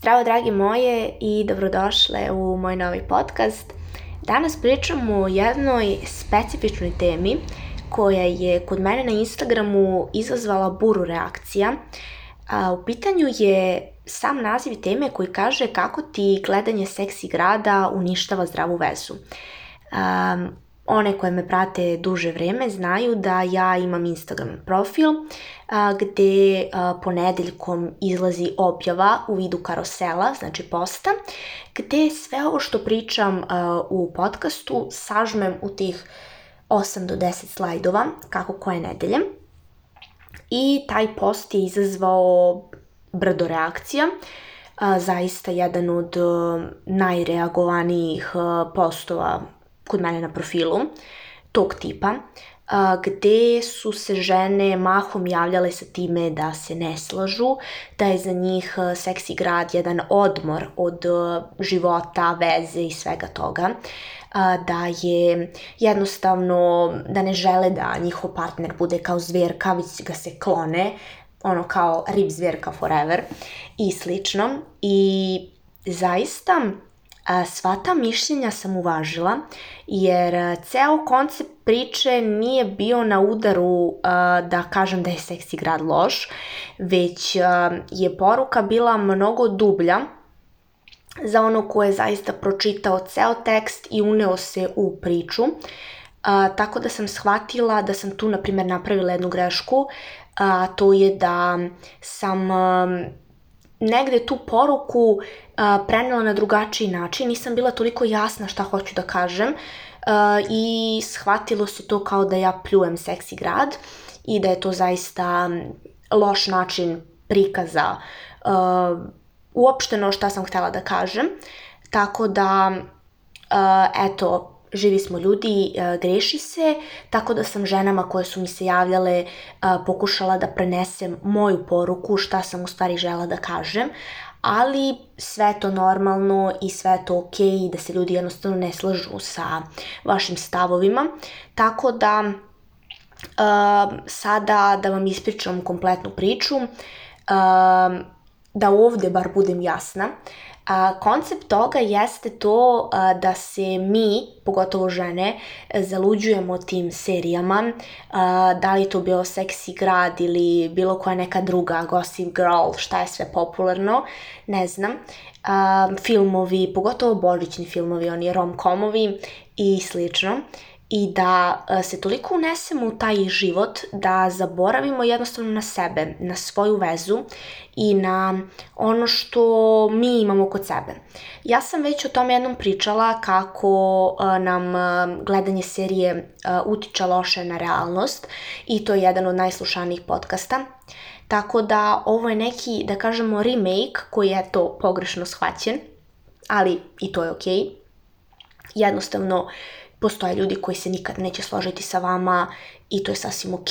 Zdravo dragi moje i dobrodošle u moj novi podcast. Danas pričamo o jednoj specifičnoj temi koja je kod mene na Instagramu izazvala buru reakcija. u pitanju je sam naziv teme koji kaže kako ti gledanje seksi grada uništava zdravu vezu. One koje me prate duže vreme znaju da ja imam Instagram profil gdje gde ponedeljkom izlazi objava u vidu karosela, znači posta, gdje sve ovo što pričam u podcastu sažmem u tih 8 do 10 slajdova, kako koje nedelje. I taj post je izazvao brdo reakcija. zaista jedan od najreagovanijih postova kod mene na profilu tog tipa gde su se žene mahom javljale sa time da se ne slažu, da je za njih seksi grad jedan odmor od života, veze i svega toga, da je jednostavno, da ne žele da njihov partner bude kao zvjerka, već ga se klone, ono kao rib zverka forever i slično. I zaista Sva ta mišljenja sam uvažila jer e, ceo koncept priče nije bio na udaru e, da kažem da je seksi grad loš, već e, je poruka bila mnogo dublja za ono ko je zaista pročitao ceo tekst i uneo se u priču. tako da sam shvatila da sam tu, na primjer, napravila jednu grešku, a to je da sam negde tu poruku a, uh, prenela na drugačiji način, nisam bila toliko jasna šta hoću da kažem uh, i shvatilo se to kao da ja pljujem seksi grad i da je to zaista loš način prikaza a, uh, uopšteno šta sam htela da kažem. Tako da, eto, živi smo ljudi, e, greši se, tako da sam ženama koje su mi se javljale e, pokušala da prenesem moju poruku, šta sam u stvari žela da kažem, ali sve to normalno i sve to ok da se ljudi jednostavno ne slažu sa vašim stavovima, tako da e, sada da vam ispričam kompletnu priču, da ovdje bar budem jasna, a, koncept toga jeste to da se mi, pogotovo žene, zaluđujemo tim serijama, da li to bio seksi grad ili bilo koja neka druga, Gossip Girl, šta je sve popularno, ne znam, filmovi, pogotovo božićni filmovi, oni romkomovi i slično i da e, se toliko unesemo u taj život da zaboravimo jednostavno na sebe, na svoju vezu i na ono što mi imamo kod sebe. Ja sam već o tome jednom pričala kako e, nam e, gledanje serije utiče loše na realnost i to je jedan od najslušanijih podcasta. Tako da ovo je neki, da kažemo, remake koji je to pogrešno shvaćen, ali i to je ok Okay. Jednostavno, postoje ljudi koji se nikad neće složiti sa vama i to je sasvim ok,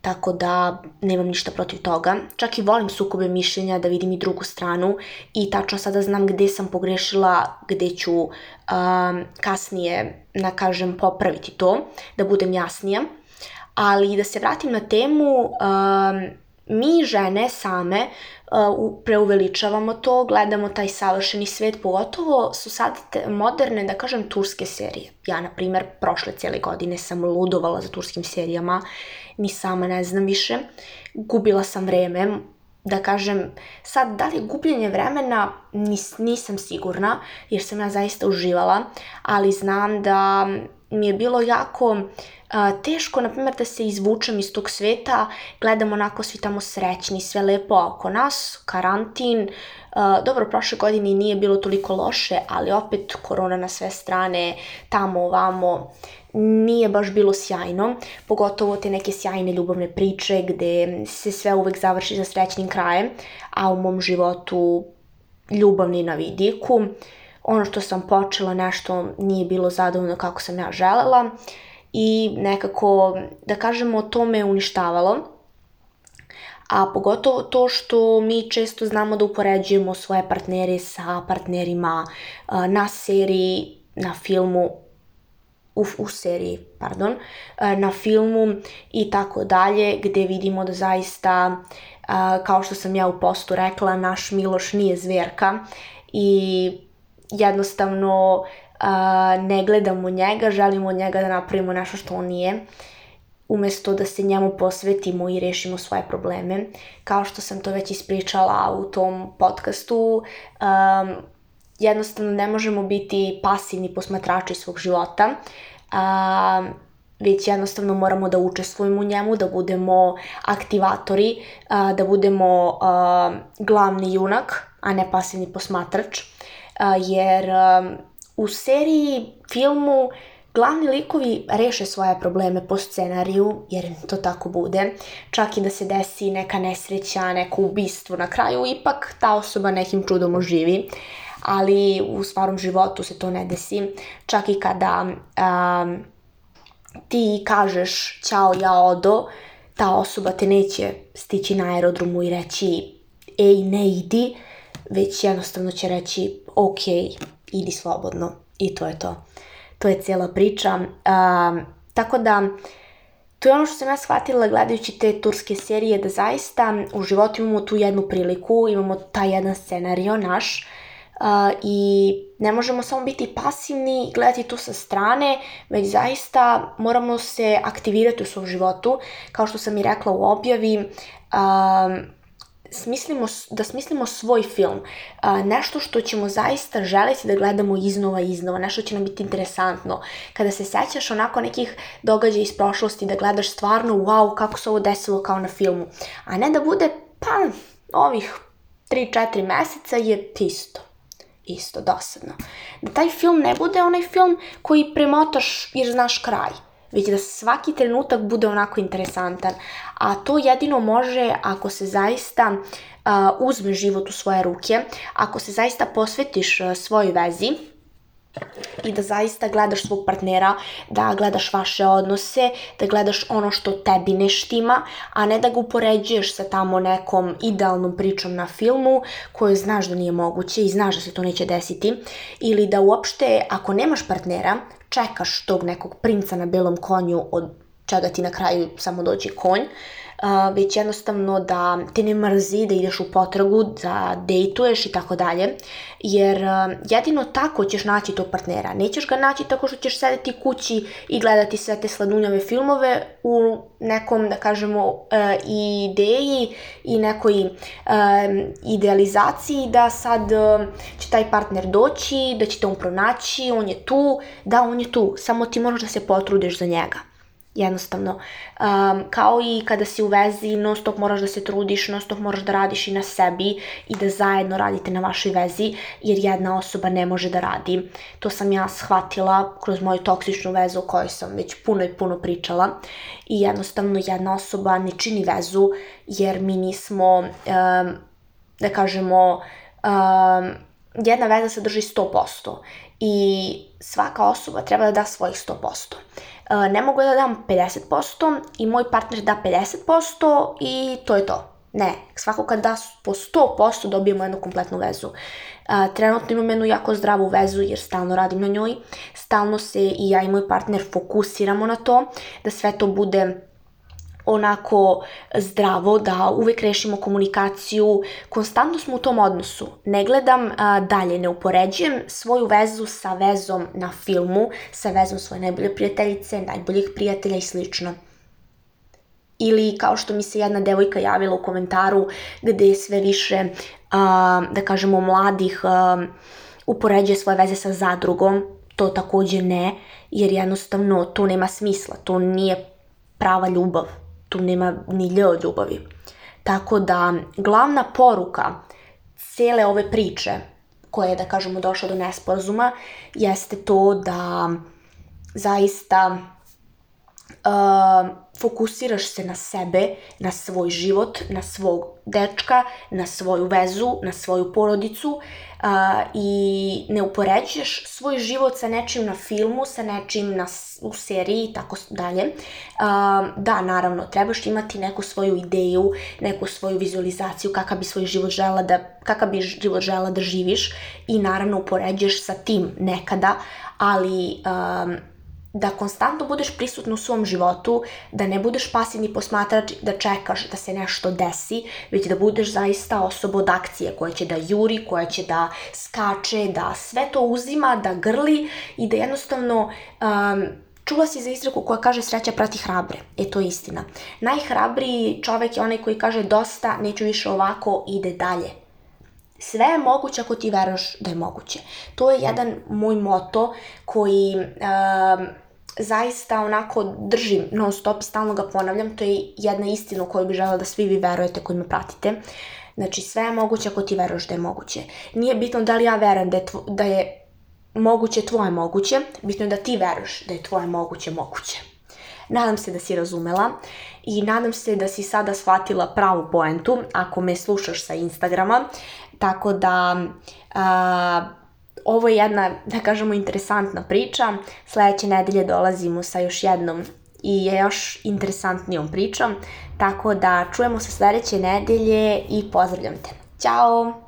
tako da nemam ništa protiv toga. Čak i volim sukobe mišljenja da vidim i drugu stranu i tačno sada znam gdje sam pogrešila, gdje ću kasnije, na kažem, popraviti to, da budem jasnija. Ali da se vratim na temu, mi žene same uh, preuveličavamo to, gledamo taj savršeni svet, pogotovo su sad te moderne, da kažem, turske serije. Ja, na primjer, prošle cijele godine sam ludovala za turskim serijama, ni sama ne znam više. Gubila sam vreme, da kažem, sad da li gubljenje vremena nisam sigurna, jer sam ja zaista uživala, ali znam da mi je bilo jako teško, na primjer, da se izvučem iz tog sveta, gledam onako svi tamo srećni, sve lepo oko nas, karantin, dobro, prošle godine nije bilo toliko loše, ali opet korona na sve strane, tamo, ovamo, nije baš bilo sjajno, pogotovo te neke sjajne ljubavne priče gde se sve uvek završi za srećnim krajem, a u mom životu ljubavni na vidiku. Ono što sam počela nešto nije bilo zadovoljno kako sam ja želela i nekako, da kažemo, to me uništavalo. A pogotovo to što mi često znamo da upoređujemo svoje partnere sa partnerima na seriji, na filmu, u, u seriji, pardon, na filmu i tako dalje, gdje vidimo da zaista, kao što sam ja u postu rekla, naš Miloš nije zverka i jednostavno ne gledamo njega, želimo njega da napravimo nešto što on nije, umjesto da se njemu posvetimo i rješimo svoje probleme. Kao što sam to već ispričala u tom podcastu, um, jednostavno ne možemo biti pasivni posmatrači svog života, um, već jednostavno moramo da učestvujemo u njemu, da budemo aktivatori, da budemo glavni junak, a ne pasivni posmatrač, jer u seriji, filmu, glavni likovi reše svoje probleme po scenariju, jer to tako bude. Čak i da se desi neka nesreća, neko ubistvo na kraju, ipak ta osoba nekim čudom oživi. Ali u stvarnom životu se to ne desi. Čak i kada ti kažeš ćao ja odo, ta osoba te neće stići na aerodromu i reći ej ne idi, već jednostavno će reći ok, idi slobodno i to je to. To je cijela priča. tako da, to je ono što sam ja shvatila gledajući te turske serije, da zaista u životu imamo tu jednu priliku, imamo taj jedan scenario naš i ne možemo samo biti pasivni i gledati tu sa strane, već zaista moramo se aktivirati u svom životu. Kao što sam i rekla u objavi, uh, smislimo, da smislimo svoj film. Nešto što ćemo zaista želiti da gledamo iznova i iznova. Nešto će nam biti interesantno. Kada se sećaš onako nekih događaja iz prošlosti, da gledaš stvarno wow kako se ovo desilo kao na filmu. A ne da bude pa ovih 3-4 meseca je isto isto dosadno. Da taj film ne bude onaj film koji premotaš jer znaš kraj već da svaki trenutak bude onako interesantan. A to jedino može ako se zaista uzmeš uzme život u svoje ruke, ako se zaista posvetiš svojoj vezi i da zaista gledaš svog partnera, da gledaš vaše odnose, da gledaš ono što tebi ne štima, a ne da ga upoređuješ sa tamo nekom idealnom pričom na filmu koju znaš da nije moguće i znaš da se to neće desiti ili da uopšte ako nemaš partnera, čekaš tog nekog princa na belom konju od čega ti na kraju samo dođe konj već jednostavno da te ne mrzi da ideš u potragu, da dejtuješ i tako dalje, jer jedino tako ćeš naći tog partnera. Nećeš ga naći tako što ćeš sedeti kući i gledati sve te sladunjave filmove u nekom, da kažemo, e, ideji i nekoj e, idealizaciji da sad e, će taj partner doći, da će te on pronaći, on je tu, da on je tu, samo ti moraš da se potrudiš za njega jednostavno. Um, kao i kada si u vezi, non stop moraš da se trudiš, non stop moraš da radiš i na sebi i da zajedno radite na vašoj vezi, jer jedna osoba ne može da radi. To sam ja shvatila kroz moju toksičnu vezu o kojoj sam već puno i puno pričala i jednostavno jedna osoba ne čini vezu jer mi nismo, um, da kažemo, um, jedna veza se drži 100% i svaka osoba treba da da svojih 100%. E, ne mogu da dam 50% i moj partner da 50% i to je to. Ne, svako kad da po 100% dobijemo jednu kompletnu vezu. E, trenutno imam jednu jako zdravu vezu jer stalno radim na njoj. Stalno se i ja i moj partner fokusiramo na to da sve to bude onako zdravo da uvijek rešimo komunikaciju. Konstantno smo u tom odnosu. Ne gledam dalje, ne upoređujem svoju vezu sa vezom na filmu, sa vezom svoje najbolje prijateljice, najboljih prijatelja i slično. Ili kao što mi se jedna devojka javila u komentaru gdje je sve više, a, da kažemo, mladih upoređuje svoje veze sa zadrugom, to također ne, jer jednostavno to nema smisla, to nije prava ljubav tu nema ni lje od ljubavi. Tako da, glavna poruka cijele ove priče koja je, da kažemo, došla do nesporazuma, jeste to da zaista Ehm, fokusiraš se na sebe, na svoj život, na svog dečka, na svoju vezu, na svoju porodicu eh, i ne upoređuješ svoj život sa nečim na filmu, sa nečim na, u seriji i tako dalje. Ehm, da, naravno, trebaš imati neku svoju ideju, neku svoju vizualizaciju kakav bi svoj život žela da, kakav bi život žela da živiš i naravno upoređuješ sa tim nekada, ali ehm, da konstantno budeš prisutno u svom životu, da ne budeš pasivni posmatrač, da čekaš da se nešto desi, već da budeš zaista osoba od akcije koja će da juri, koja će da skače, da sve to uzima, da grli i da jednostavno... Um, Čula si za izreku koja kaže sreća prati hrabre. E to je istina. Najhrabriji čovek je onaj koji kaže dosta, neću više ovako, ide dalje. Sve je moguće ako ti veroš da je moguće. To je jedan moj moto koji um, zaista onako držim non stop, stalno ga ponavljam. To je jedna istina u koju bi žela da svi vi verujete koji me pratite. Znači sve je moguće ako ti veruješ da je moguće. Nije bitno da li ja verujem da je, tvo, da je moguće tvoje moguće, bitno je da ti veruješ da je tvoje moguće moguće. Nadam se da si razumela i nadam se da si sada shvatila pravu poentu ako me slušaš sa Instagrama. Tako da ovo je jedna, da kažemo, interesantna priča. Sljedeće nedelje dolazimo sa još jednom i je još interesantnijom pričom. Tako da čujemo se sljedeće nedelje i pozdravljam te. Ćao!